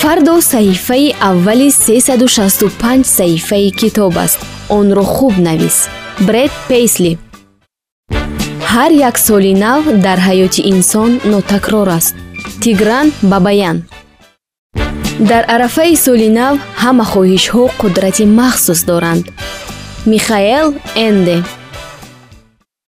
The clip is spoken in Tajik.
фардо саҳифаи аввали 365 саҳифаи китоб аст. онро хуб навис. бред пейсли. ҳар як соли нав дар ҳаёти инсон нотакрор аст. тигран бабаян. дар арафаи соли нав ҳама хоҳишҳо қудрати махсус доранд. михаэл энде.